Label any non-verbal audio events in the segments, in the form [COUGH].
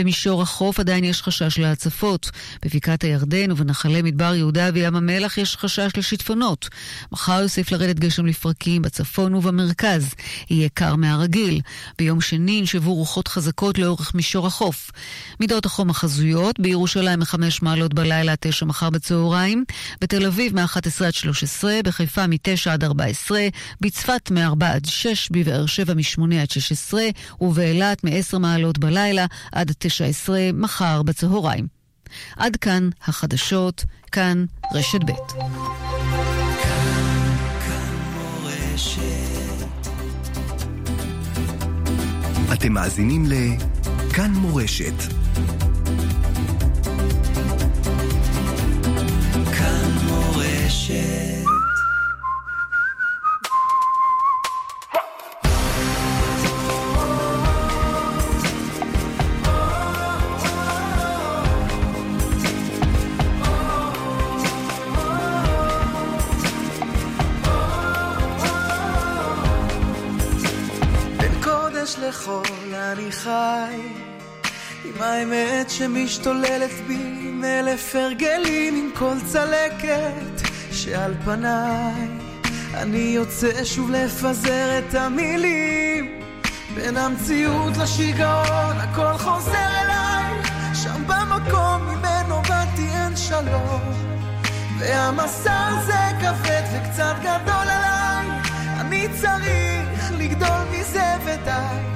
במישור החוף עדיין יש חשש להצפות. בבקעת הירדן ובנחלי מדבר יהודה וים המלח יש חשש לשיטפונות. מחר יוסיף לרדת גשם לפרקים בצפון ובמרכז. יהיה קר מהרגיל. ביום שני ינשבו רוחות חזקות לאורך מישור החוף. מידות החום החזויות, בירושלים מ-5 מעלות בלילה עד 9 מחר בצהריים, בתל אביב מ-11 עד 13, בחיפה מ-9 עד 14, בצפת מ-4 עד 6, בבאר שבע מ-8 עד 16, ובאילת מ-10 מעלות בלילה עד 19 מחר בצהריים. עד כאן החדשות, כאן רשת ב'. אתם מאזינים לכאן מורשת. לחול אני חי עם האמת שמשתוללת בי עם אלף הרגלים עם כל צלקת שעל פניי. אני יוצא שוב לפזר את המילים. בין המציאות לשיגעון הכל חוזר אליי. שם במקום ממנו באתי אין שלום. והמסע הזה כבד וקצת גדול עליי. אני צריך לגדול מזה ודי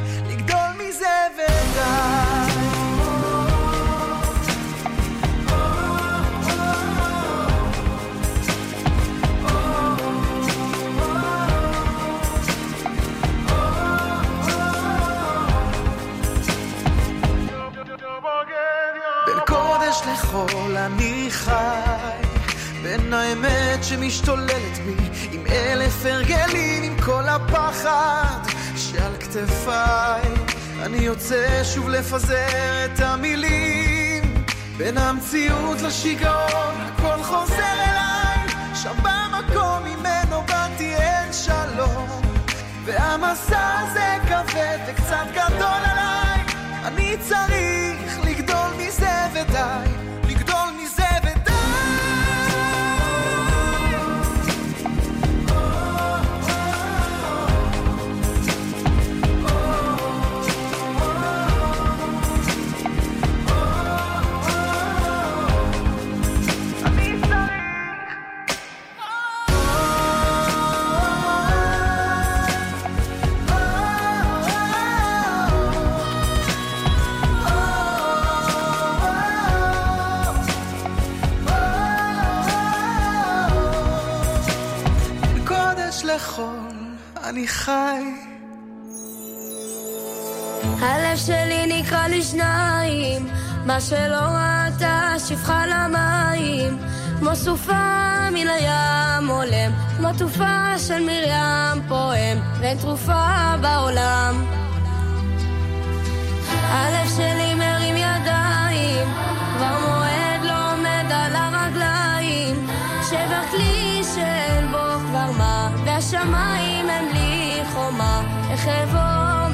לחול אני חי בין האמת שמשתוללת כתפיי אני יוצא שוב לפזר את המילים. בין המציאות לשיגעון הכל חוזר אליי. שם במקום ממנו באתי אין שלום. והמסע הזה כבד וקצת גדול עליי. אני צריך לגדול מזה ודי אני חי. הלב שלי נקרע לשניים, מה שלא ראתה שפחה למים, כמו סופה מן הים עולם, כמו תרופה של מרים פועם, ואין תרופה בעולם. הלב שלי מרים ידיים, כבר מועד לא עומד על הרגליים, שבר כלי שאין בו כבר מה, והשמיים הם בלי חומה, איך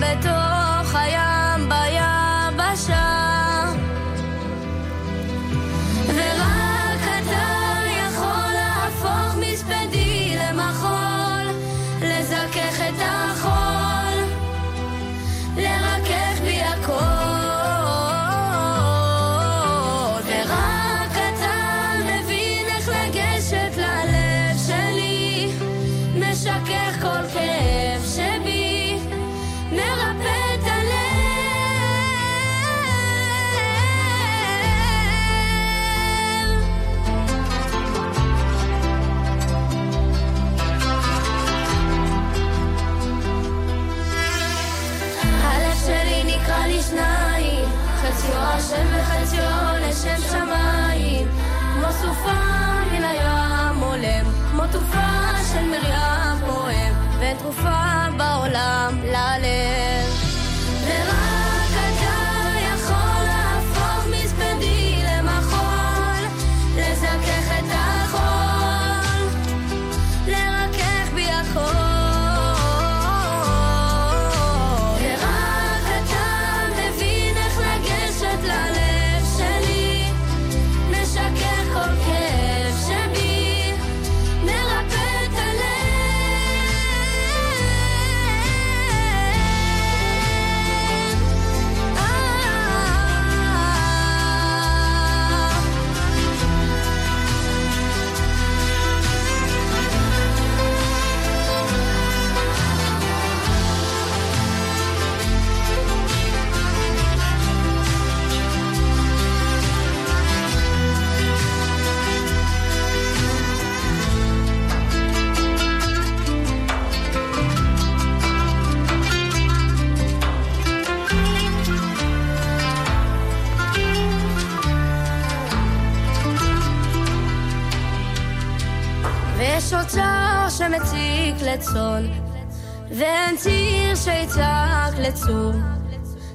בתוך הים ביבשה la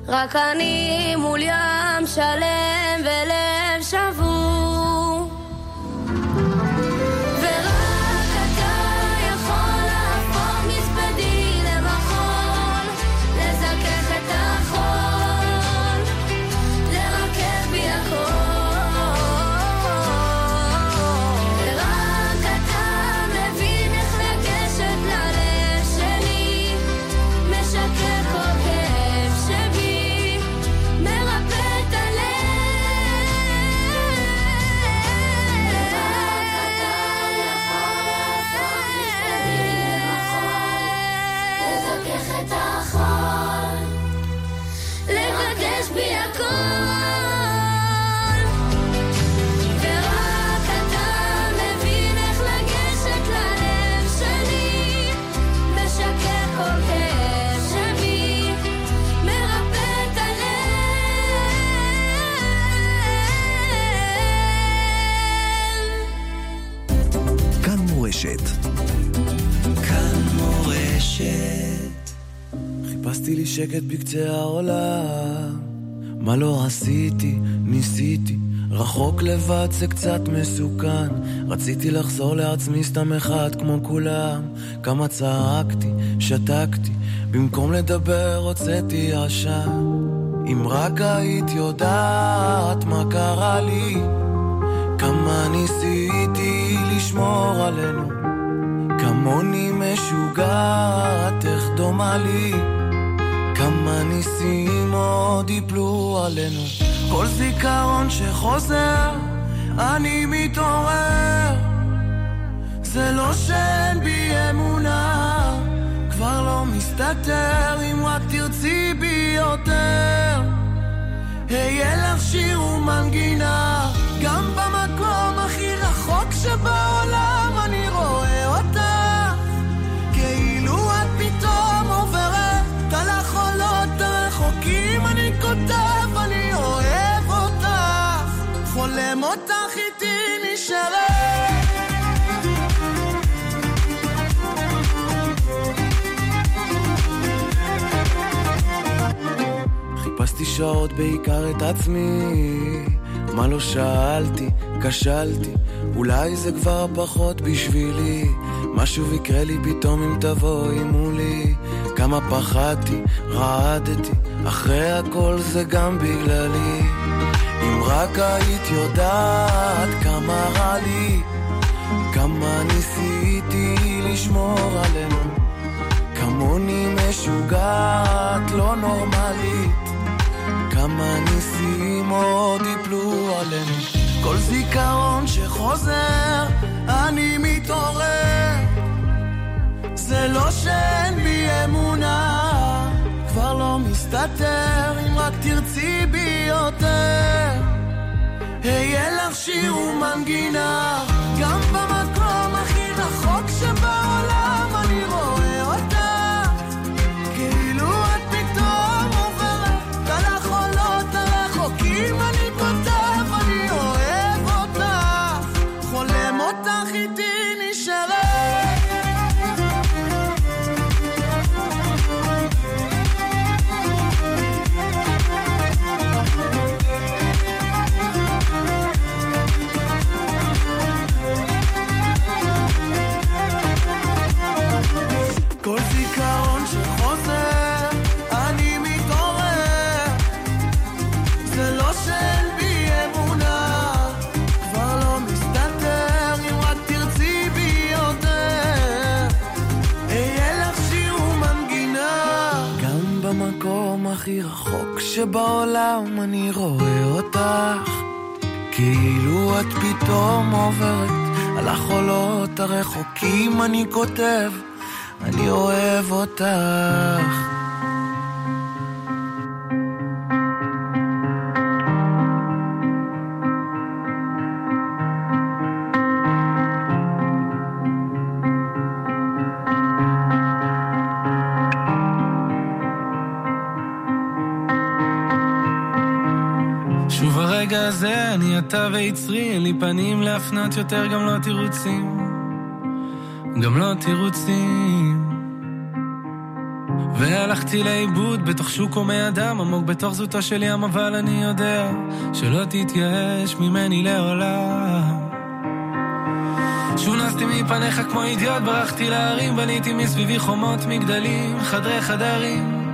רק אני מול ים שלם ולב שבור. חיפשתי לי שקט בקצה העולם, מה לא עשיתי, ניסיתי, רחוק לבד זה קצת מסוכן, רציתי לחזור לעצמי סתם אחד כמו כולם, כמה צעקתי, שתקתי, במקום לדבר הוצאתי עשן. אם רק היית יודעת מה קרה לי, כמה ניסיתי לשמור עלינו, כמוני משוגעת, איך דומה לי. כמה ניסים עוד יפלו עלינו. כל זיכרון שחוזר, אני מתעורר. זה לא שאין בי אמונה כבר לא מסתתר אם רק תרצי בי יותר. אהיה לך שיר ומנגינה גם במקום הכי רחוק שבעולם אני רואה חיפשתי שעות בעיקר את עצמי, מה לא שאלתי, כשלתי, אולי זה כבר פחות בשבילי, משהו יקרה לי פתאום אם תבואי מולי, כמה פחדתי, רעדתי, אחרי הכל זה גם בגללי. אם רק היית יודעת כמה רע לי, כמה ניסיתי לשמור עלינו, כמוני משוגעת, לא נורמלית, כמה ניסים עוד יפלו עלינו. כל זיכרון שחוזר, אני מתעורר. זה לא שאין בי אמונה, כבר לא מסתתר אם רק תרצי בי יותר. אהיה לך שיר ומנגינה, גם במקום שבעולם אני רואה אותך. כאילו את פתאום עוברת על החולות הרחוקים אני כותב אני אוהב אותך. שוב הרגע הזה, אני אתה ויצרי, אין לי פנים להפנות יותר, גם לא תירוצים. גם לא תירוצים. והלכתי לאיבוד בתוך שוק הומי אדם, עמוק בתוך זוטו של ים, אבל אני יודע שלא תתייאש ממני לעולם. שוב נסתי מפניך כמו אידיוט, ברחתי להרים, בניתי מסביבי חומות מגדלים, חדרי חדרים,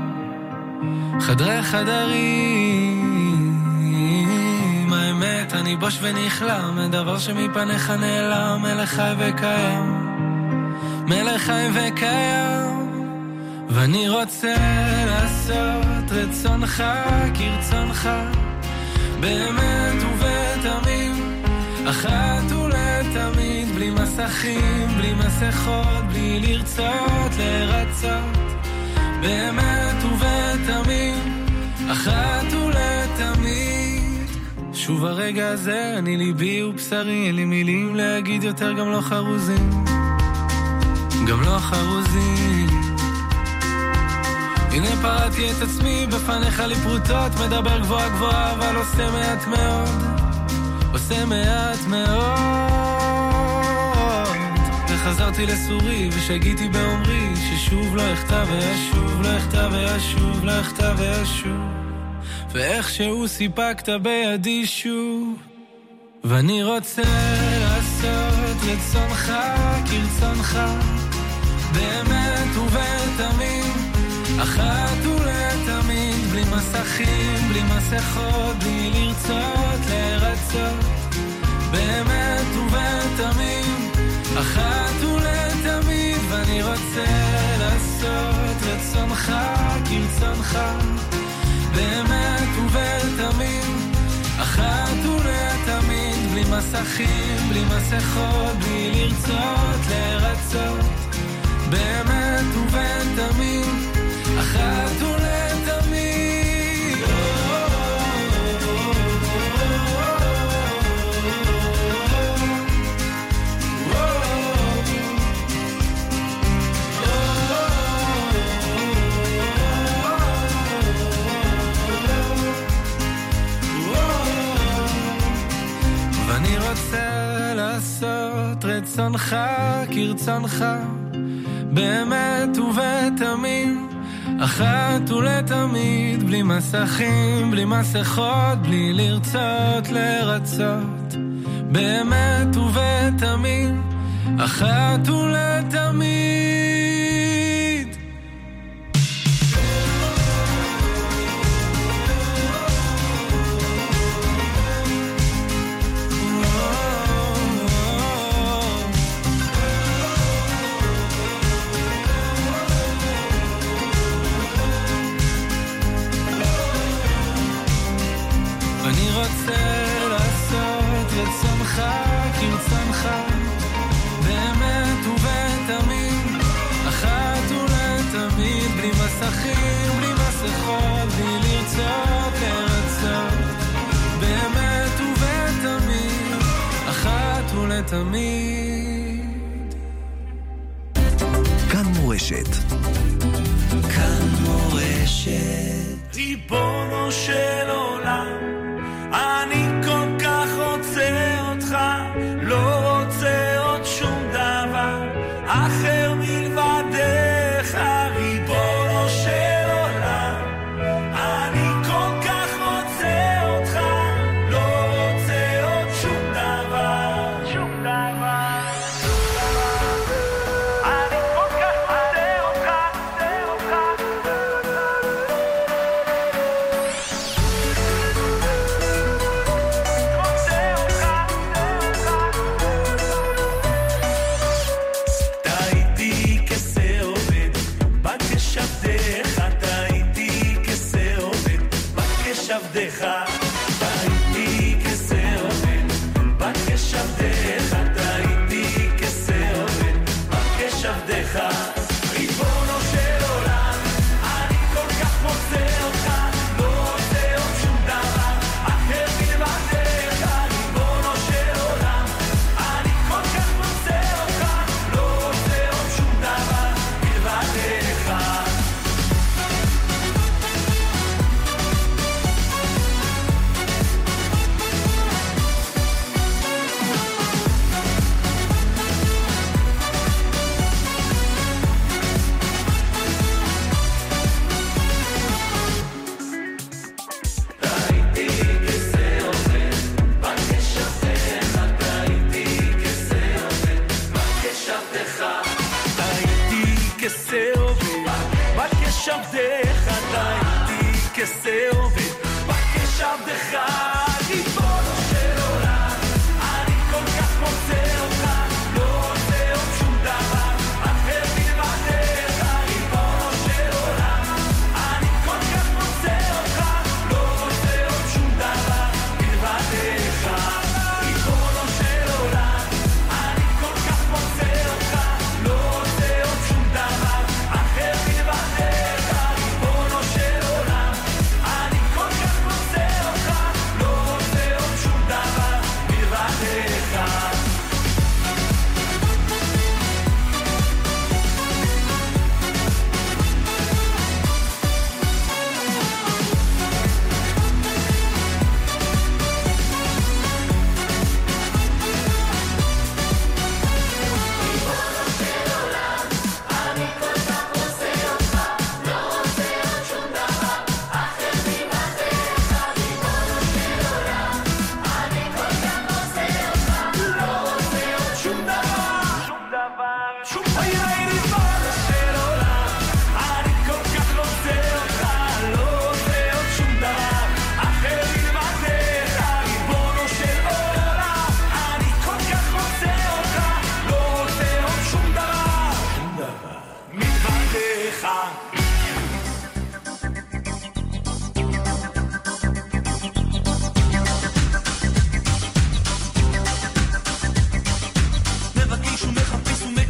חדרי חדרים. אני בוש ונכלם, דבר שמפניך נעלם, מלך חי וקיים, מלך חי וקיים. ואני רוצה לעשות רצונך כרצונך, באמת ובתמים, אחת ולתמיד, בלי מסכים, בלי מסכות, בלי לרצות לרצות, באמת ובתמים, אחת ולתמיד. שוב הרגע הזה, אני ליבי ובשרי, אין לי מילים להגיד יותר, גם לא חרוזים, גם לא חרוזים. הנה פרעתי את עצמי בפניך לי פרוטות, מדבר גבוהה גבוהה, אבל עושה מעט מאוד, עושה מעט מאוד. וחזרתי לסורי, ושגיתי באומרי, ששוב לא אחטא ואשוב, לא אחטא ואשוב, לא אחטא ואשוב. ואיכשהו סיפקת בידי שוב, ואני רוצה לעשות רצונך כרצונך, באמת ובתמים. אחת ולתמיד, בלי מסכים, בלי מסכות, בלי לרצות לרצות, באמת ובתמים, אחת ולתמיד, ואני רוצה לעשות רצונך כרצונך, באמת מסכים, בלי מסכות, בלי לרצות לרצות, באמת ובתמים, אחת ולתמיד. רצונך כרצונך, באמת ובתמים. אחת ולתמיד, בלי מסכים, בלי מסכות, בלי לרצות לרצות, באמת ובתמים, אחת ולתמיד. ולתמיד. כאן מורשת. כאן מורשת. ריבונו של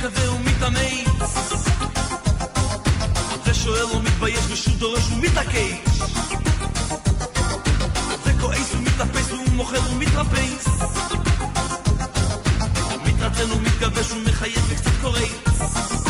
מקווה ומתאמץ זה שואל ומתבייש ושוב דורש ומתעקש זה כועס ומתאפס ומוכר ומתרפס מתרצן ומתגבש ומחייך וקצת קורץ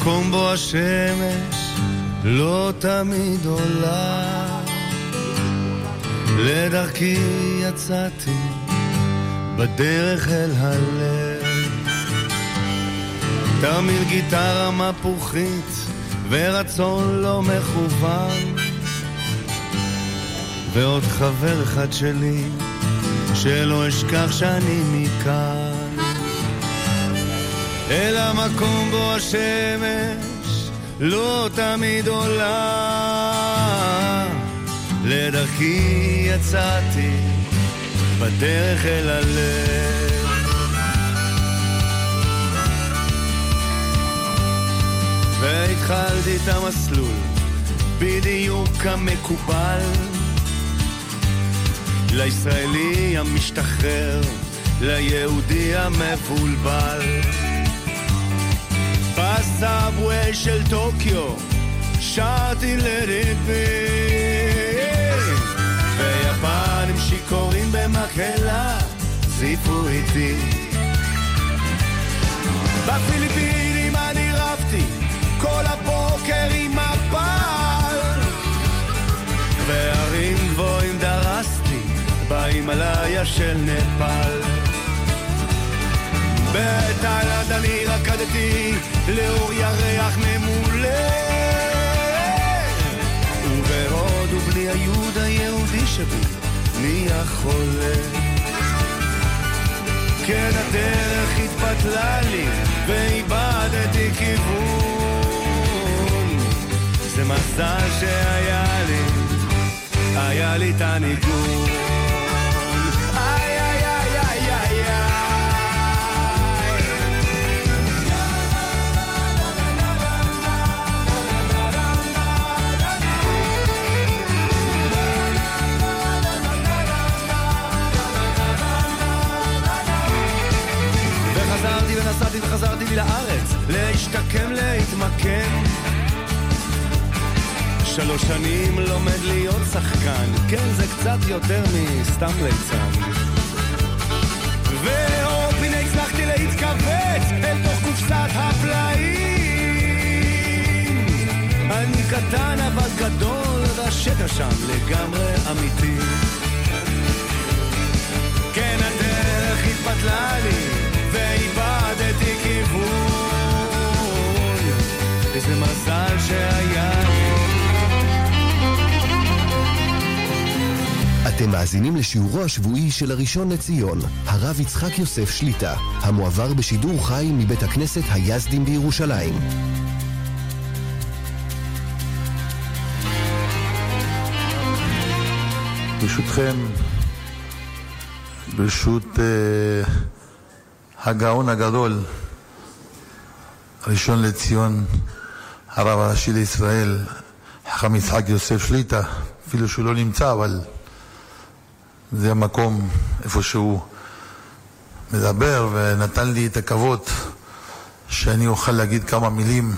אל המקום בו השמש לא תמיד עולה. לדרכי יצאתי בדרך אל הלב. תרמיל גיטרה מפוחית ורצון לא מכוון. ועוד חבר אחד שלי שלא אשכח שאני מכאן. אל המקום בו השמש לא תמיד עולה. לדרכי יצאתי בדרך אל הלב. והתחלתי את המסלול בדיוק כמקובל לישראלי המשתחרר, ליהודי המבולבל. בסאבווי של טוקיו. שרתי לריבי ויפנים שיכורים במקהלה זיפו איתי. בפיליפינים אני רבתי כל הבוקר עם מפל וערים גבוהים דרסתי בהימאליה של נפאל בתאילנד אני רקדתי לאור ירח ממולא. ובהודו בלי היוד היהודי שבי נהיה חולה כן הדרך התפתלה לי ואיבדתי כיוון. זה מזל שהיה לי, היה לי את הניגון חזרתי לי לארץ, להשתקם, להתמקם. שלוש שנים לומד להיות שחקן, כן, זה קצת יותר מסתם ליצן. והופ, הנה הצלחתי להתכווץ אל תוך קופסת הפלאים. אני קטן אבל גדול, והשטע שם לגמרי אמיתי. כן, הדרך התפתלה לי. ואיבדתי כיוון. איזה מזל שהיה אתם מאזינים לשיעורו השבועי של הראשון לציון, הרב יצחק יוסף שליטה, המועבר בשידור חי מבית הכנסת היזדים בירושלים. ברשותכם, ברשות... uh, הגאון הגדול, הראשון לציון, הרב הראשי לישראל, חכם יצחק יוסף שליטא, אפילו שהוא לא נמצא, אבל זה המקום איפה שהוא מדבר, ונתן לי את הכבוד שאני אוכל להגיד כמה מילים.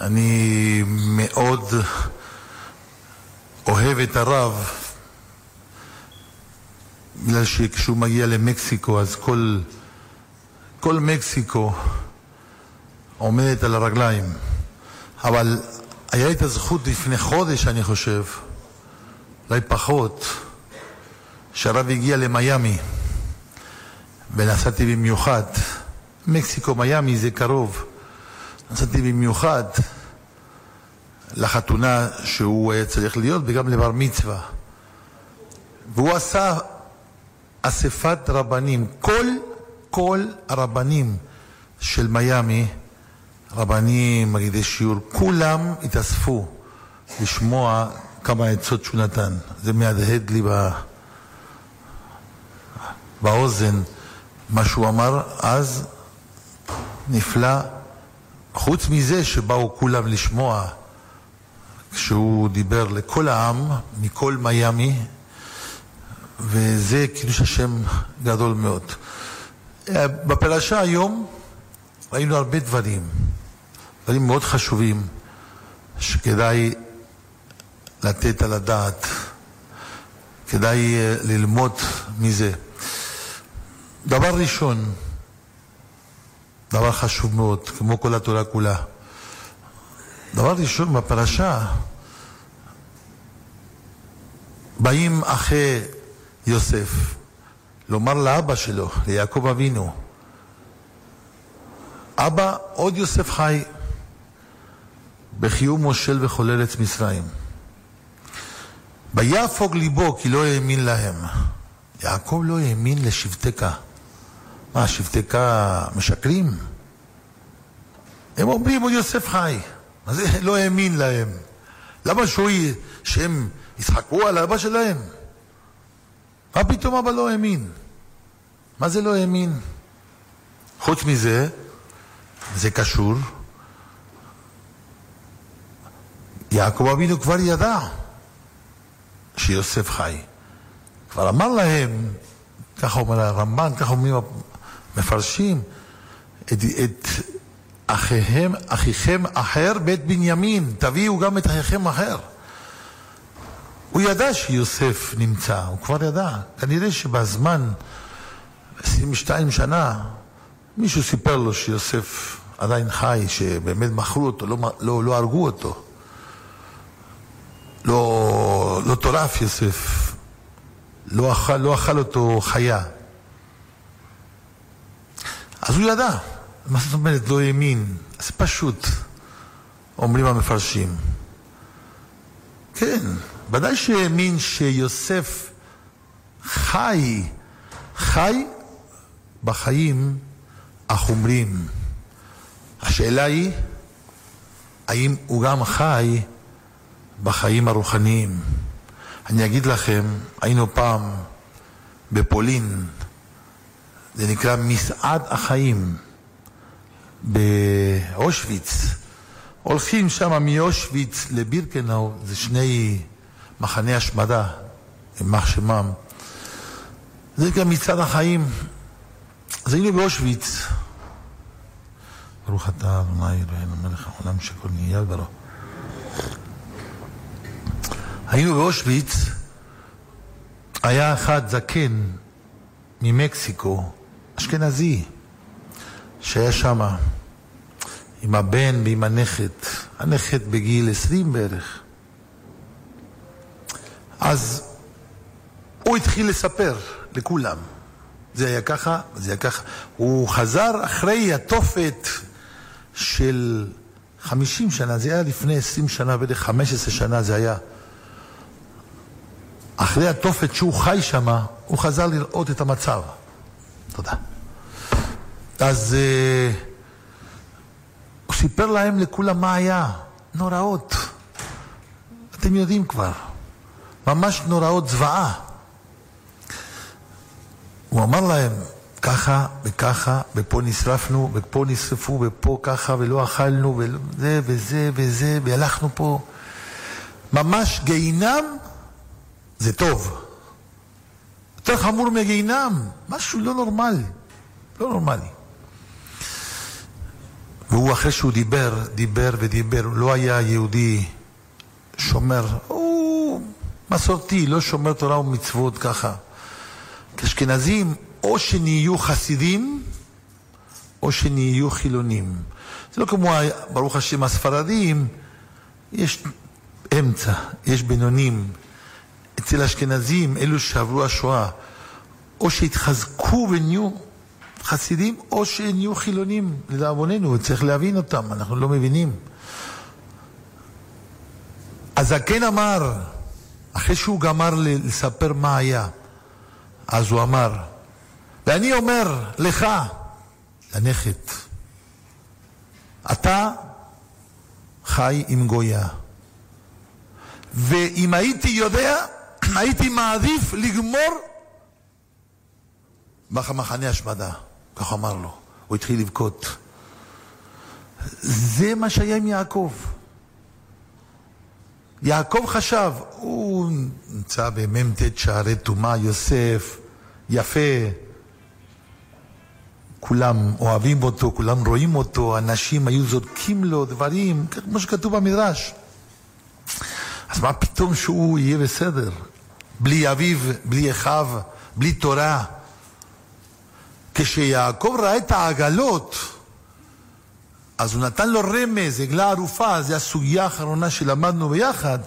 אני מאוד אוהב את הרב, בגלל שכשהוא מגיע למקסיקו אז כל, כל מקסיקו עומדת על הרגליים. אבל היה את הזכות לפני חודש, אני חושב, אולי פחות, שהרב הגיע למיאמי ונסעתי במיוחד. מקסיקו, מיאמי זה קרוב. נסעתי במיוחד לחתונה שהוא היה צריך להיות וגם לבר מצווה. והוא עשה אספת רבנים, כל, כל הרבנים של מיאמי, רבנים, מגידי שיעור, כולם התאספו לשמוע כמה עצות שהוא נתן. זה מהדהד לי בא... באוזן מה שהוא אמר, אז נפלא. חוץ מזה שבאו כולם לשמוע כשהוא דיבר לכל העם, מכל מיאמי, וזה קידוש השם גדול מאוד. אה, בפרשה היום ראינו הרבה דברים, דברים מאוד חשובים שכדאי לתת על הדעת, כדאי אה, ללמוד מזה. דבר ראשון, דבר חשוב מאוד, כמו כל התורה כולה. דבר ראשון בפרשה, באים אחרי יוסף, לומר לאבא שלו, ליעקב אבינו, אבא, עוד יוסף חי, בחיוב מושל וכל ארץ מצרים. ויפוג ליבו כי לא האמין להם. יעקב לא האמין לשבטך. מה, שבטך משקרים? הם אומרים, עוד יוסף חי. מה זה לא האמין להם? למה שהוא, שהם יצחקו על אבא שלהם? מה פתאום אבא לא האמין? מה זה לא האמין? חוץ מזה, זה קשור, יעקב אבינו כבר ידע שיוסף חי. כבר אמר להם, ככה אומר הרמב"ן, ככה אומרים המפרשים, את, את אחיהם, אחיכם אחר בית בנימין, תביאו גם את אחיכם אחר. הוא ידע שיוסף נמצא, הוא כבר ידע. כנראה שבזמן, 22 שנה, מישהו סיפר לו שיוסף עדיין חי, שבאמת מכרו אותו, לא, לא, לא הרגו אותו. לא, לא טורף יוסף, לא אכל, לא אכל אותו חיה. אז הוא ידע. מה זאת אומרת לא האמין? זה פשוט, אומרים המפרשים. כן, ודאי שהאמין שיוסף חי, חי בחיים החומריים. השאלה היא, האם הוא גם חי בחיים הרוחניים? אני אגיד לכם, היינו פעם בפולין, זה נקרא מסעד החיים באושוויץ. הולכים שם מאושוויץ לבירקנאו, זה שני מחנה השמדה, יימח שמם. זה גם מצעד החיים. אז היינו באושוויץ. ברוך אתה אדוני אלוהינו מלך העולם שכל נהיה ברו. היינו באושוויץ, היה אחד זקן ממקסיקו, אשכנזי, שהיה שם עם הבן ועם הנכד, הנכד בגיל 20 בערך. אז הוא התחיל לספר לכולם. זה היה ככה, זה היה ככה. הוא חזר אחרי התופת של 50 שנה, זה היה לפני 20 שנה, בערך 15 שנה זה היה. אחרי התופת שהוא חי שם, הוא חזר לראות את המצב. תודה. אז uh, הוא סיפר להם לכולם מה היה. נוראות. אתם יודעים כבר. ממש נוראות זוועה. הוא אמר להם, ככה וככה, ופה נשרפנו, ופה נשרפו, ופה ככה, ולא אכלנו, וזה וזה וזה, והלכנו פה. ממש גיהינם זה טוב. יותר חמור מגיהינם, משהו לא נורמלי. לא נורמלי. והוא, אחרי שהוא דיבר, דיבר ודיבר, לא היה יהודי שומר, הוא מסורתי, לא שומר תורה ומצוות ככה. כאשכנזים, או שנהיו חסידים, או שנהיו חילונים. זה לא כמו, ברוך השם, הספרדים, יש אמצע, יש בינונים. אצל האשכנזים, אלו שעברו השואה, או שהתחזקו ונהיו חסידים, או שנהיו חילונים, לדאבוננו, צריך להבין אותם, אנחנו לא מבינים. הזקן אמר, אחרי שהוא גמר לספר מה היה, אז הוא אמר, ואני אומר לך, לנכד, אתה חי עם גויה. ואם הייתי יודע, [CLEARS THROAT] הייתי מעדיף לגמור במחנה השמדה. כך אמר לו. הוא התחיל לבכות. זה מה שהיה עם יעקב. יעקב חשב, הוא נמצא במ"ט שערי טומאה, יוסף, יפה, כולם אוהבים אותו, כולם רואים אותו, אנשים היו זורקים לו דברים, כמו שכתוב במדרש. אז מה פתאום שהוא יהיה בסדר? בלי אביו, בלי אחיו, בלי תורה. כשיעקב ראה את העגלות, אז הוא נתן לו רמז, עגלה ערופה, זו הסוגיה האחרונה שלמדנו ביחד.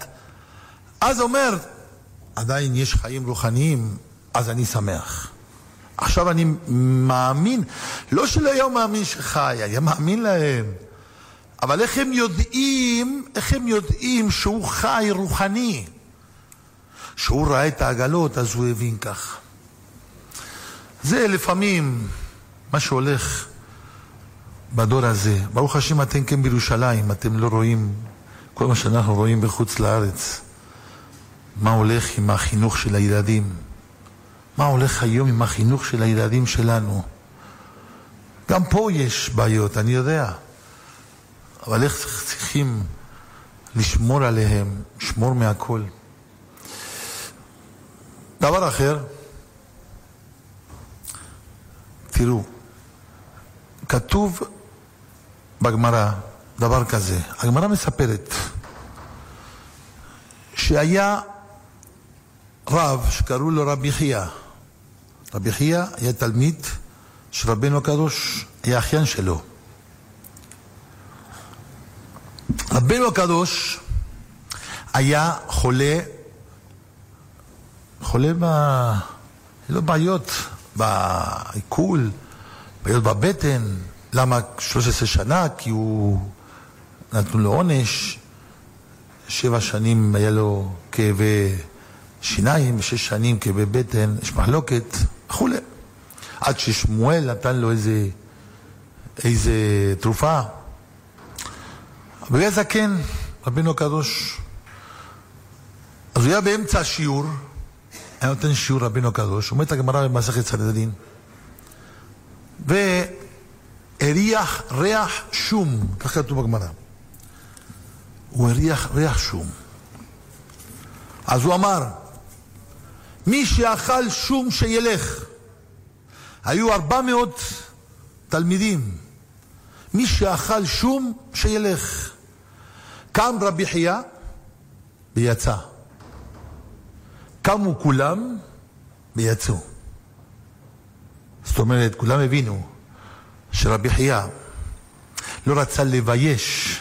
אז אומר, עדיין יש חיים רוחניים, אז אני שמח. עכשיו אני מאמין, לא שלא היה מאמין שחי, היה מאמין להם. אבל איך הם יודעים, איך הם יודעים שהוא חי רוחני? שהוא ראה את העגלות, אז הוא הבין כך. זה לפעמים מה שהולך בדור הזה. ברוך השם אתם כן בירושלים, אתם לא רואים כל מה שאנחנו רואים בחוץ לארץ. מה הולך עם החינוך של הילדים? מה הולך היום עם החינוך של הילדים שלנו? גם פה יש בעיות, אני יודע. אבל איך צריכים לשמור עליהם, לשמור מהכל. דבר אחר, תראו, כתוב בגמרא דבר כזה, הגמרא מספרת שהיה רב שקראו לו רבי חייא. רבי חייא היה תלמיד של רבנו הקדוש, היה אחיין שלו. רבנו הקדוש היה חולה, חולה ב... לא בעיות בעיכול, בעיות בבטן. למה 13 שנה? כי הוא נתנו לו עונש, שבע שנים היה לו כאבי שיניים, ושש שנים כאבי בטן, יש מחלוקת וכולי. עד ששמואל נתן לו איזה, איזה תרופה. והיה זקן, רבינו הקדוש. אז הוא היה באמצע השיעור, היה נותן שיעור רבינו הקדוש, אומרת הגמרא במסכת סנדלין, והריח ריח שום, כך כתוב בגמרא. הוא הריח ריח שום. אז הוא אמר, מי שאכל שום שילך. היו ארבע מאות תלמידים. מי שאכל שום שילך. קם רבי חייא ויצא. קמו כולם ויצאו. זאת אומרת, כולם הבינו שרבי חייא לא רצה לבייש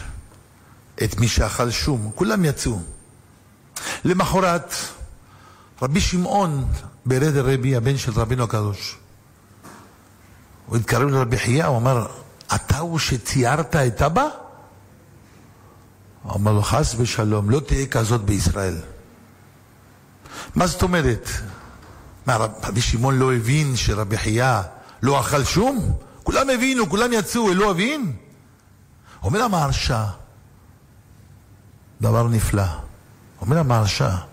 את מי שאכל שום, כולם יצאו. למחרת, רבי שמעון ברד הרבי, הבן של רבינו הקדוש, הוא התקרב לרבי חייא, הוא אמר, אתה הוא שציירת את אבא? הוא אמר לו, חס ושלום, לא תהיה כזאת בישראל. מה זאת אומרת? מה, רבי שמעון לא הבין שרבי חייא לא אכל שום? כולם הבינו, כולם יצאו, הוא לא הבין? אומר המהרש"א, דבר נפלא. אומר המהרש"א,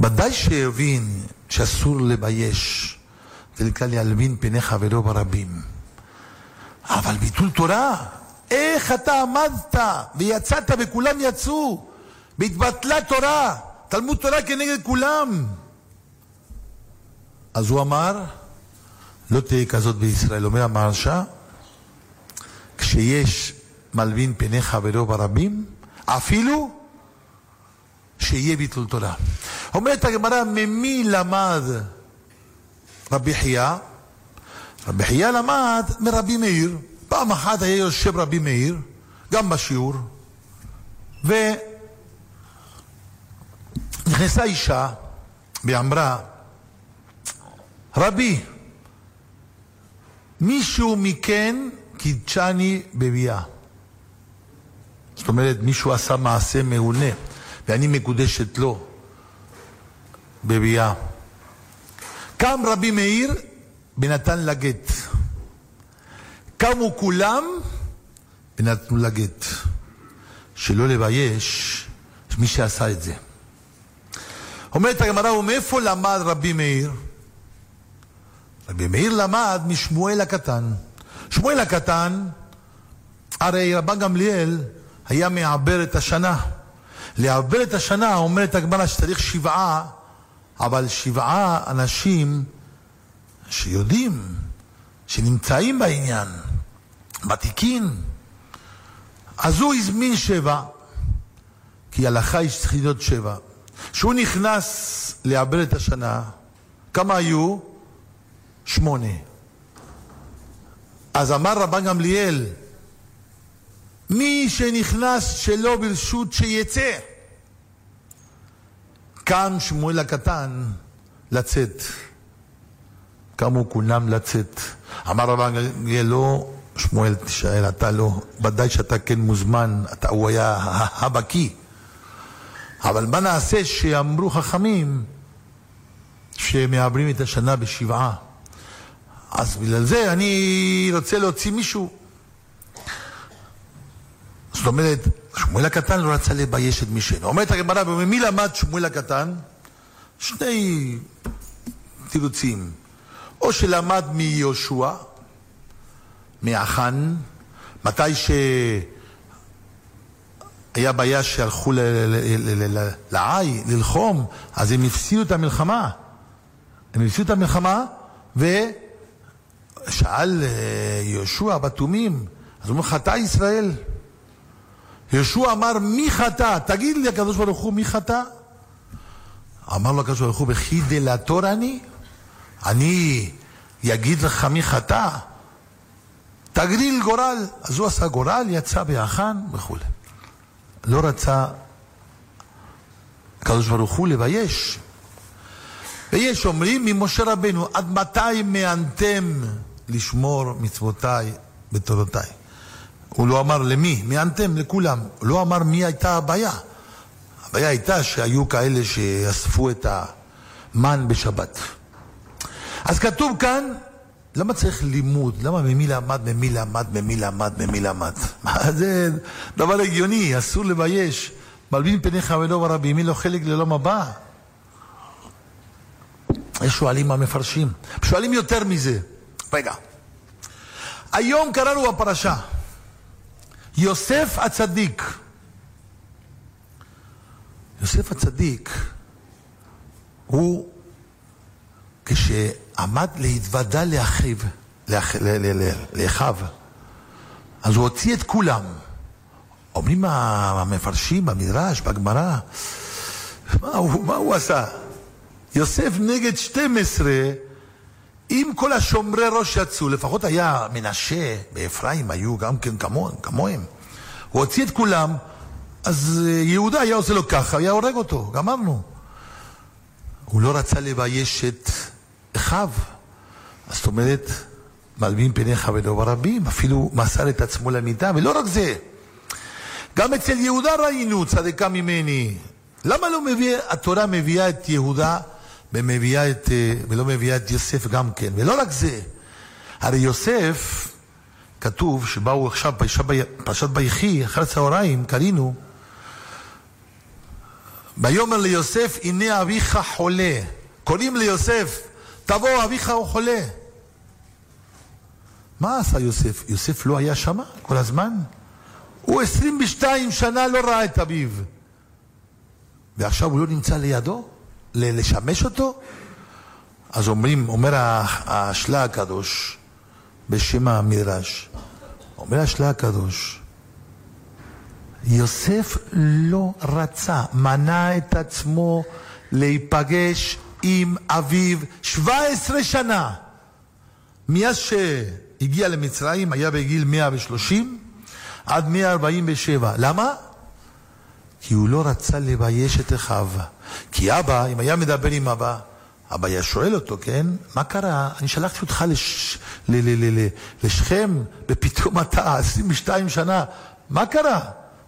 ודאי שהבין שאסור לבייש, נקרא להלבין פני חברו ברבים. אבל ביטול תורה, איך אתה עמדת ויצאת וכולם יצאו והתבטלה תורה, תלמוד תורה כנגד כולם. אז הוא אמר, לא תהיה כזאת בישראל. אומר המהרש"א, כשיש מלבין פני חברו ברבים, אפילו שיהיה ביטול תורה. אומרת הגמרא, ממי למד רבי חייא? רבי חייא למד מרבי מאיר. פעם אחת היה יושב רבי מאיר, גם בשיעור, ונכנסה אישה ואמרה, רבי, מישהו מכן קידשני בביאה. זאת אומרת, מישהו עשה מעשה מעולה, ואני מקודשת לו בביאה. קם רבי מאיר ונתן לה גט. קמו כולם ונתנו לה גט. שלא לבייש מי שעשה את זה. אומרת הגמרא, ומאיפה למד רבי מאיר? רבי מאיר למד משמואל הקטן. שמואל הקטן, הרי רבן גמליאל היה מעבר את השנה. לעבר את השנה אומרת הגמרא שצריך שבעה, אבל שבעה אנשים שיודעים, שנמצאים בעניין, ותיקים. אז הוא הזמין שבע, כי הלכה היא שצריך להיות שבע. כשהוא נכנס לעבר את השנה, כמה היו? שמונה. אז אמר רבן גמליאל, מי שנכנס שלא ברשות שיצא. קם שמואל הקטן לצאת. קמו כולם לצאת. אמר רבן גמליאל, לא, שמואל תישאר, אתה לא, ודאי שאתה כן מוזמן, אתה, הוא היה הבקיא. אבל מה נעשה שאמרו חכמים שמעברים את השנה בשבעה? אז בגלל זה אני רוצה להוציא מישהו. זאת אומרת, שמואל הקטן לא רצה לבייש את מי. אומרת הגמרא, וממי למד שמואל הקטן? שני תירוצים. או שלמד מיהושע, מאחן, מתי שהיה בעיה שהלכו לעי, ללחום, אז הם הפסידו את המלחמה. הם הפסידו את המלחמה, ושאל יהושע בתומים, אז הוא אומר, חטא ישראל. יהושע אמר, מי חטא? תגיד לי, הקדוש ברוך הוא, מי חטא? אמר לו הקדוש ברוך הוא, וכי דלתור אני? אני אגיד לך מי חטא? תגדיל גורל. אז הוא עשה גורל, יצא ביחן וכולי. לא רצה הקדוש ברוך הוא לבייש. ויש אומרים ממשה רבנו, עד מתי מענתם לשמור מצוותיי ותורותיי? הוא לא אמר למי, מענתם לכולם. הוא לא אמר מי הייתה הבעיה. הבעיה הייתה שהיו כאלה שאספו את מן בשבת. אז כתוב כאן, למה צריך לימוד? למה ממי למד, ממי למד, ממי למד, ממי למד? [LAUGHS] זה דבר הגיוני, אסור לבייש. מלבין פניך ולא ברבים, מי לו חלק לעולם הבא? יש שואלים המפרשים. שואלים יותר מזה. רגע. היום קראנו בפרשה, יוסף הצדיק. יוסף הצדיק הוא כשעמד להתוודע לאחיו, לאח- לאחיו, אז הוא הוציא את כולם. אומרים המפרשים במדרש, בגמרא, מה הוא, מה הוא עשה? יוסף נגד 12, אם כל השומרי ראש יצאו, לפחות היה מנשה ואפרים היו גם כן כמוהם, כמוהם. הוא הוציא את כולם, אז אה, יהודה היה עושה לו ככה, היה הורג אותו, גמרנו. הוא לא רצה לבייש את אחיו. זאת אומרת, מלבין פניך ולא ברבים, אפילו מסר את עצמו למיטה, ולא רק זה, גם אצל יהודה ראינו צדקה ממני. למה לא מביא, התורה מביאה את יהודה ומביאה את, אה, ולא מביאה את יוסף גם כן? ולא רק זה, הרי יוסף, כתוב שבאו עכשיו פרשת בי- פרשת ויחי, אחר הצהריים, קראנו, ויאמר ליוסף, הנה אביך חולה. קוראים ליוסף, תבוא, אביך הוא חולה. מה עשה יוסף? יוסף לא היה שמה כל הזמן? הוא 22 שנה לא ראה את אביו. ועכשיו הוא לא נמצא לידו? לשמש אותו? אז אומרים, אומר השלה הקדוש, בשם המדרש, אומר השלה הקדוש, יוסף לא רצה, מנע את עצמו להיפגש עם אביו 17 שנה. מאז שהגיע למצרים, היה בגיל 130 עד 147. למה? כי הוא לא רצה לבייש את אחיו. כי אבא, אם היה מדבר עם אבא, אבא היה שואל אותו, כן? מה קרה? אני שלחתי אותך לש... ל... ל... ל... ל... לשכם, ופתאום אתה 22 שנה. מה קרה?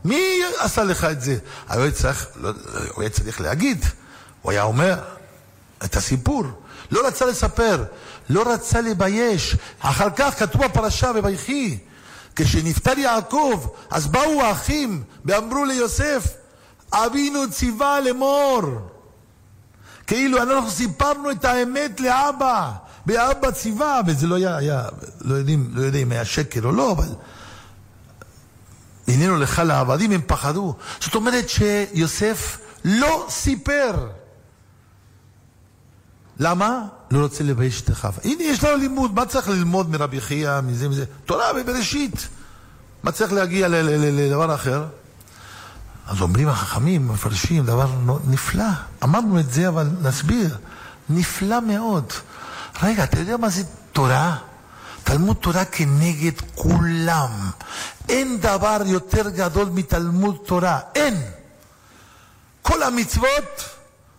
מי עשה לך את זה? הוא היה צריך, לא, הוא היה צריך להגיד. הוא היה אומר את הסיפור. לא רצה לספר, לא רצה לבייש. אחר כך כתוב בפרשה בויחי, כשנפטר יעקב, אז באו האחים ואמרו ליוסף, אבינו ציווה לאמור. כאילו אנחנו סיפרנו את האמת לאבא, ואבא ציווה, וזה לא היה, היה לא, יודעים, לא יודעים אם היה שקר או לא, אבל הננו לך לעבדים, הם פחדו. זאת אומרת שיוסף לא סיפר. למה? לא רוצה לבייש את אחיו. הנה, יש לנו לימוד, מה צריך ללמוד מרבי חייא, מזה מזה? תורה בבראשית. מה צריך להגיע לדבר אחר? אז אומרים החכמים, מפרשים, דבר נפלא. אמרנו את זה, אבל נסביר. נפלא מאוד. רגע, אתה יודע מה זה תורה? תלמוד תורה כנגד כולם. אין דבר יותר גדול מתלמוד תורה. אין. כל המצוות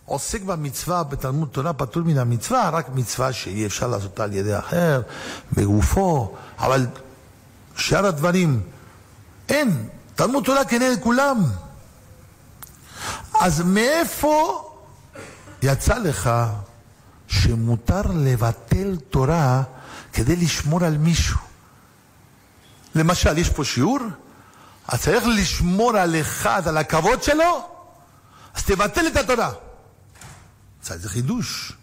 עוסק במצווה, בתלמוד תורה פטור מן המצווה, רק מצווה שאי אפשר לעשותה על ידי אחר, בגופו, אבל שאר הדברים, אין. תלמוד תורה כנגד כולם. אז מאיפה יצא לך שמותר לבטל תורה כדי לשמור על מישהו? למשל, יש פה שיעור, אז צריך לשמור על אחד, על הכבוד שלו, אז תבטל את התורה. זה חידוש.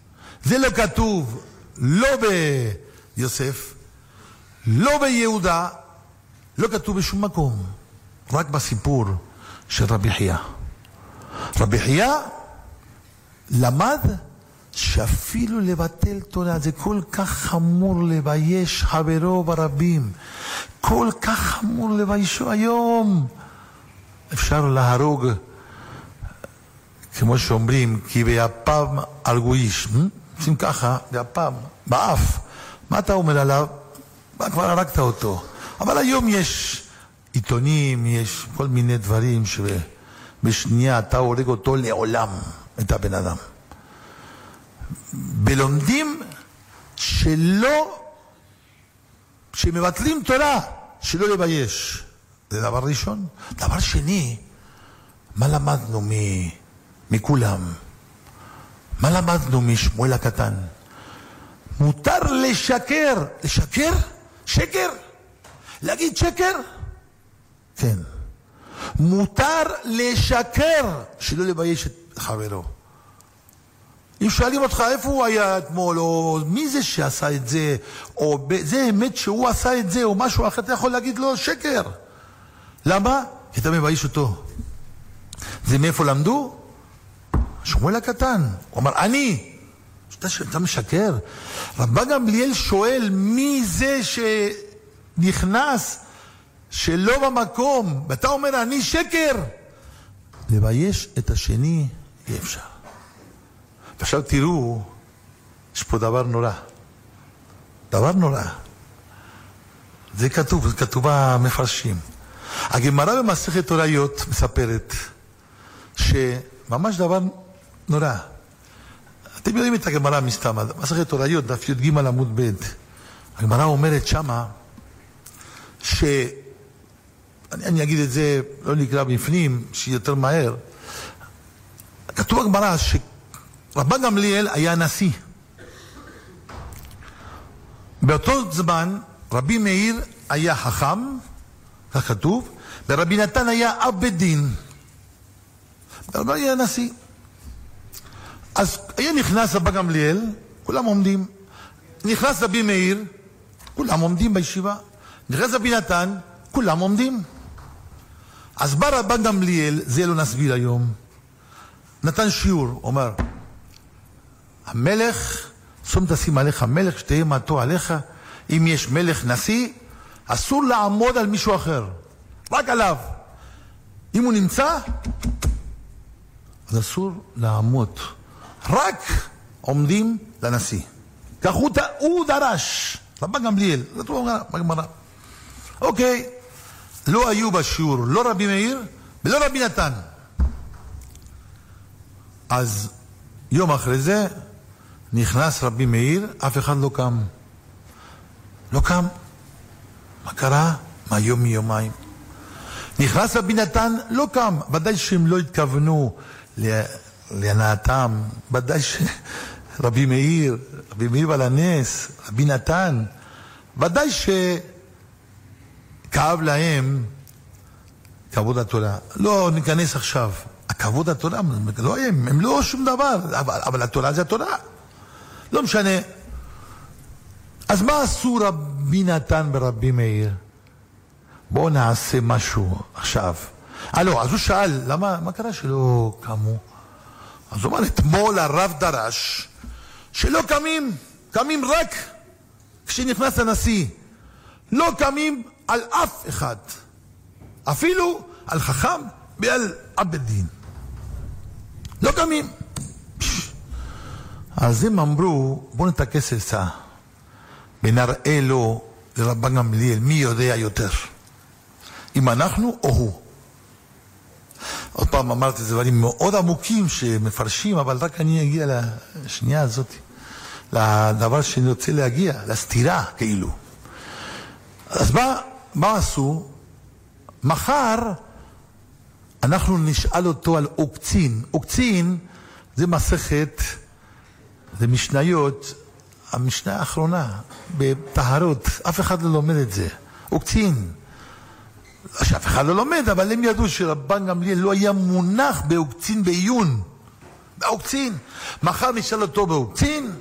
זה לא כתוב לא ביוסף, לא ביהודה, לא כתוב בשום מקום, רק בסיפור של רבי חייא. רבי חייא למד שאפילו לבטל תורה זה כל כך חמור לבייש חברו ברבים. כל כך חמור לביישו היום. אפשר להרוג, כמו שאומרים, כי באפם הרגו איש. אה? עושים ככה, באפם, באף. מה אתה אומר עליו? מה, כבר הרגת אותו. אבל היום יש עיתונים, יש כל מיני דברים שבשנייה אתה הורג אותו לעולם, את הבן אדם. ולומדים שלא, שמבטלים תורה, שלא לבייש. זה דבר ראשון. דבר שני, מה למדנו מ, מכולם? מה למדנו משמואל הקטן? מותר לשקר. לשקר? שקר? להגיד שקר? כן. מותר לשקר, שלא לבייש את חברו. אם שואלים אותך איפה הוא היה אתמול, או מי זה שעשה את זה, או זה אמת שהוא עשה את זה, או משהו אחר, אתה יכול להגיד לו שקר. למה? כי אתה מבייש אותו. זה מאיפה למדו? שמואל הקטן. הוא אמר, אני. אתה, אתה משקר. רבן גמליאל שואל, מי זה שנכנס שלא במקום, ואתה אומר, אני שקר? לבייש את השני אי אפשר. ועכשיו תראו, יש פה דבר נורא. דבר נורא. זה כתוב, זה כתוב במפרשים. הגמרא במסכת הוריות מספרת שממש דבר נורא. אתם יודעים את הגמרא מסתם, מסכת הוריות, דף י"ג עמוד ב'. הגמרא אומרת שמה, ש... אני, אני אגיד את זה, לא נקרא בפנים, שיותר מהר. כתוב בגמרא שרבן גמליאל היה נשיא. באותו זמן רבי מאיר היה חכם, כך כתוב, ורבי נתן היה אב בית דין. רבי היה נשיא. אז היה נכנס רבן גמליאל, כולם עומדים. נכנס רבי מאיר, כולם עומדים בישיבה. נכנס רבי נתן, כולם עומדים. אז בא רבן גמליאל, זה לא נסביר היום, נתן שיעור, אומר, המלך, שום תשים עליך מלך, שתהיה מעטו עליך, אם יש מלך נשיא, אסור לעמוד על מישהו אחר, רק עליו. אם הוא נמצא, אז אסור לעמוד. רק עומדים לנשיא. כך הוא, דרש, רבן גמליאל, אומרת בגמרא. אוקיי, לא היו בשיעור לא רבי מאיר ולא רבי נתן. אז יום אחרי זה נכנס רבי מאיר, אף אחד לא קם. לא קם. מה קרה? מהיום מיומיים. נכנס רבי נתן, לא קם. ודאי שהם לא התכוונו להנאתם. ודאי שרבי מאיר, רבי מאיר בעל הנס, רבי נתן, ודאי שכאב להם כבוד התורה. לא ניכנס עכשיו. הכבוד התורה, לא הם, הם לא שום דבר, אבל, אבל התורה זה התורה. לא משנה. אז מה עשו רבי נתן ורבי מאיר? בואו נעשה משהו עכשיו. אה לא, אז הוא שאל, למה, מה קרה שלא קמו? אז הוא אמר, אתמול הרב דרש שלא קמים, קמים רק כשנכנס הנשיא. לא קמים על אף אחד. אפילו על חכם ועל עבד דין. לא קמים. אז הם אמרו, בואו נטכס עצה ונראה לו, לרבן גמליאל, מי יודע יותר, אם אנחנו או הוא. עוד פעם אמרתי, דברים מאוד עמוקים שמפרשים, אבל רק אני אגיע לשנייה הזאת, לדבר שאני רוצה להגיע, לסתירה כאילו. אז מה, מה עשו? מחר אנחנו נשאל אותו על עוקצין. עוקצין זה מסכת, זה משניות, המשנה האחרונה, בטהרות, אף אחד לא לומד את זה. עוקצין. שאף אחד לא לומד, אבל הם ידעו שרבן גמליאל לא היה מונח בעוקצין בעיון. בעוקצין. מחר נשאל אותו בעוקצין,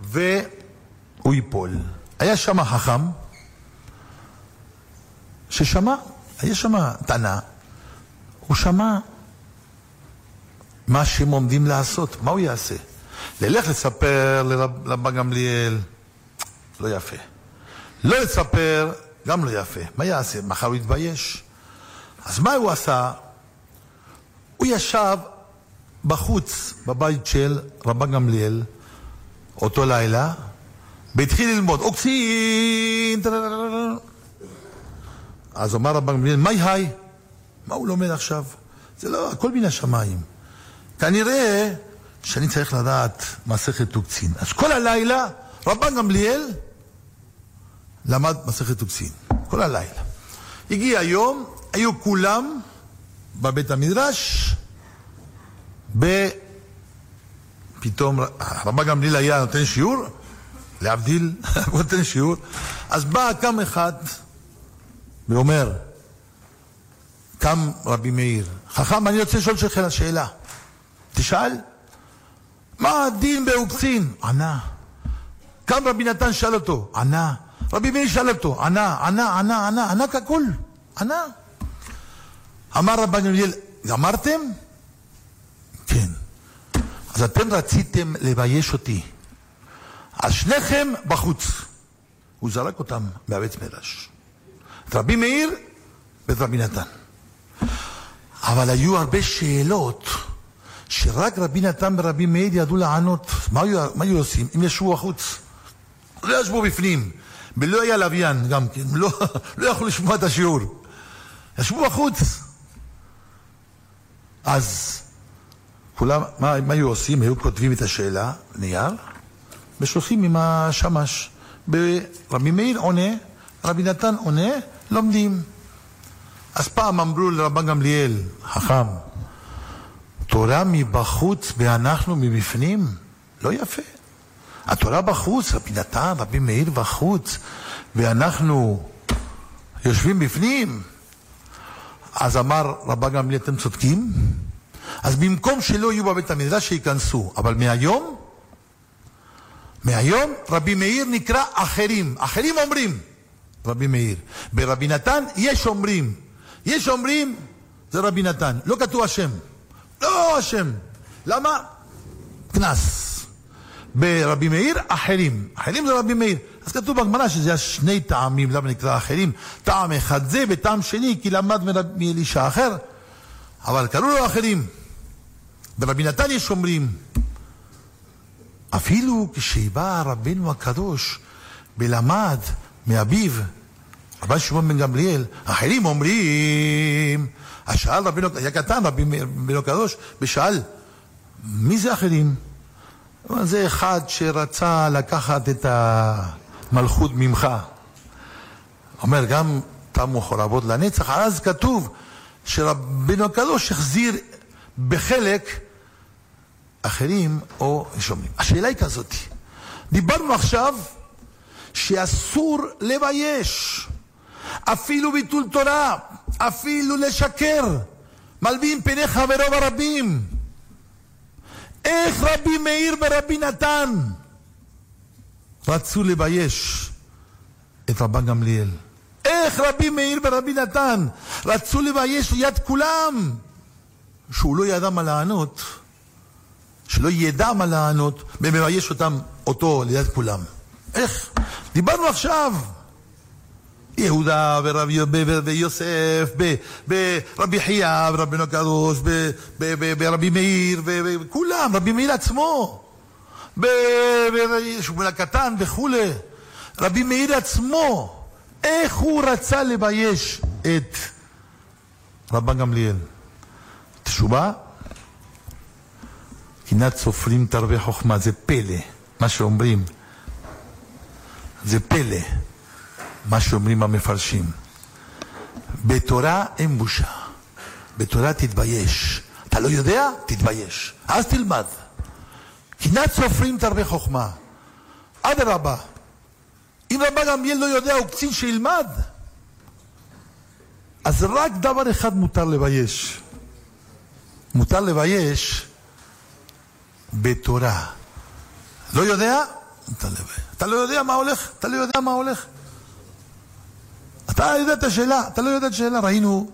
והוא ייפול. היה שם חכם ששמע, היה שם תנא, הוא שמע מה שהם עומדים לעשות, מה הוא יעשה? ללך לספר לרבן גמליאל, לא יפה. לא לספר, גם לא יפה. מה יעשה? מחר הוא יתבייש. אז מה הוא עשה? הוא ישב בחוץ, בבית של רבן גמליאל, אותו לילה, והתחיל ללמוד. עוקצין! אז אמר רבן גמליאל, מה היי? מה הוא לומד עכשיו? זה לא, הכל מן השמיים. כנראה שאני צריך לדעת מסכת תוקצין. אז כל הלילה רבן גמליאל למד מסכת תוקצין. כל הלילה. הגיע היום, היו כולם בבית המדרש פתאום רבא גמליאל היה נותן שיעור, להבדיל, הוא [LAUGHS] נותן שיעור, אז בא קם אחד ואומר, קם רבי מאיר, חכם, אני רוצה לשאול שלך שאלה. תשאל, מה הדין באוקצין? ענה. קם רבי נתן שאל אותו, ענה. רבי מאיר שאל אותו, ענה, ענה, ענה, ענה, ענה ככל, ענה. אמר רבי גמליאל, גמרתם? כן. אז אתם רציתם לבייש אותי. אז שניכם בחוץ. הוא זרק אותם מהבית מדרש. את רבי מאיר ואת רבי נתן. אבל היו הרבה שאלות שרק רבי נתן ורבי מאיר ידעו לענות. מה היו, מה היו עושים? אם ישבו בחוץ. לא ישבו בפנים. ולא היה לוויין גם כן. לא, לא יכלו לשמוע את השיעור. ישבו בחוץ. אז כולם, מה, מה היו עושים? היו כותבים את השאלה, נייר, ושולחים עם השמש. רבי מאיר עונה, רבי נתן עונה, לומדים. אז פעם אמרו לרבן גמליאל, חכם, תורה מבחוץ ואנחנו מבפנים? לא יפה. התורה בחוץ, רבי נתן, רבי מאיר בחוץ, ואנחנו יושבים בפנים. אז אמר רבן גמליאל, אתם צודקים? אז במקום שלא יהיו בבית המדרש, שייכנסו. אבל מהיום, מהיום רבי מאיר נקרא אחרים. אחרים אומרים, רבי מאיר. ברבי נתן יש אומרים. יש אומרים, זה רבי נתן. לא כתוב השם. לא השם. למה? קנס. ברבי מאיר, אחרים. אחרים זה רבי מאיר. אז כתוב בגמרא שזה היה שני טעמים, למה נקרא אחרים? טעם אחד זה וטעם שני, כי למד מאלישע אחר. אבל קראו לו אחרים. ברבי נתן יש אומרים, אפילו כשבא רבנו הקדוש ולמד מאביו, רבי שמעון בן גמליאל, אחרים אומרים, אז שאל רבינו, היה קטן רבינו הקדוש, ושאל, מי זה אחרים? זה אחד שרצה לקחת את המלכות ממך. אומר, גם תמו חורבות לנצח, אז כתוב שרבינו הקדוש החזיר בחלק אחרים או שומעים. השאלה היא כזאת, דיברנו עכשיו שאסור לבייש, אפילו ביטול תורה, אפילו לשקר, מלבין פני חברו ברבים. איך רבי מאיר ורבי נתן רצו לבייש את רבן גמליאל? איך רבי מאיר ורבי נתן רצו לבייש ליד כולם? שהוא לא ידע מה לענות, שלא ידע מה לענות, ומבייש אותם, אותו ליד כולם. איך? דיברנו עכשיו. יהודה ורבי ויוסף, ברבי חייא ורבינו הקדוש, ברבי מאיר, וכולם, רבי מאיר עצמו, שמואל הקטן וכולי. רבי מאיר עצמו, איך הוא רצה לבייש את רבן גמליאל? תשובה? קנאת סופרים תרבה חוכמה, זה פלא, מה שאומרים. זה פלא, מה שאומרים המפרשים. בתורה אין בושה, בתורה תתבייש. אתה לא יודע? תתבייש. אז תלמד. קנאת סופרים תרבה חוכמה. אדרבה, אם רבן גמליאל לא יודע, הוא קצין שילמד. אז רק דבר אחד מותר לבייש. מותר לבייש בתורה. לא יודע? לבייש. אתה לא יודע מה הולך? אתה לא יודע מה הולך? אתה יודע את השאלה, אתה לא יודע את השאלה, ראינו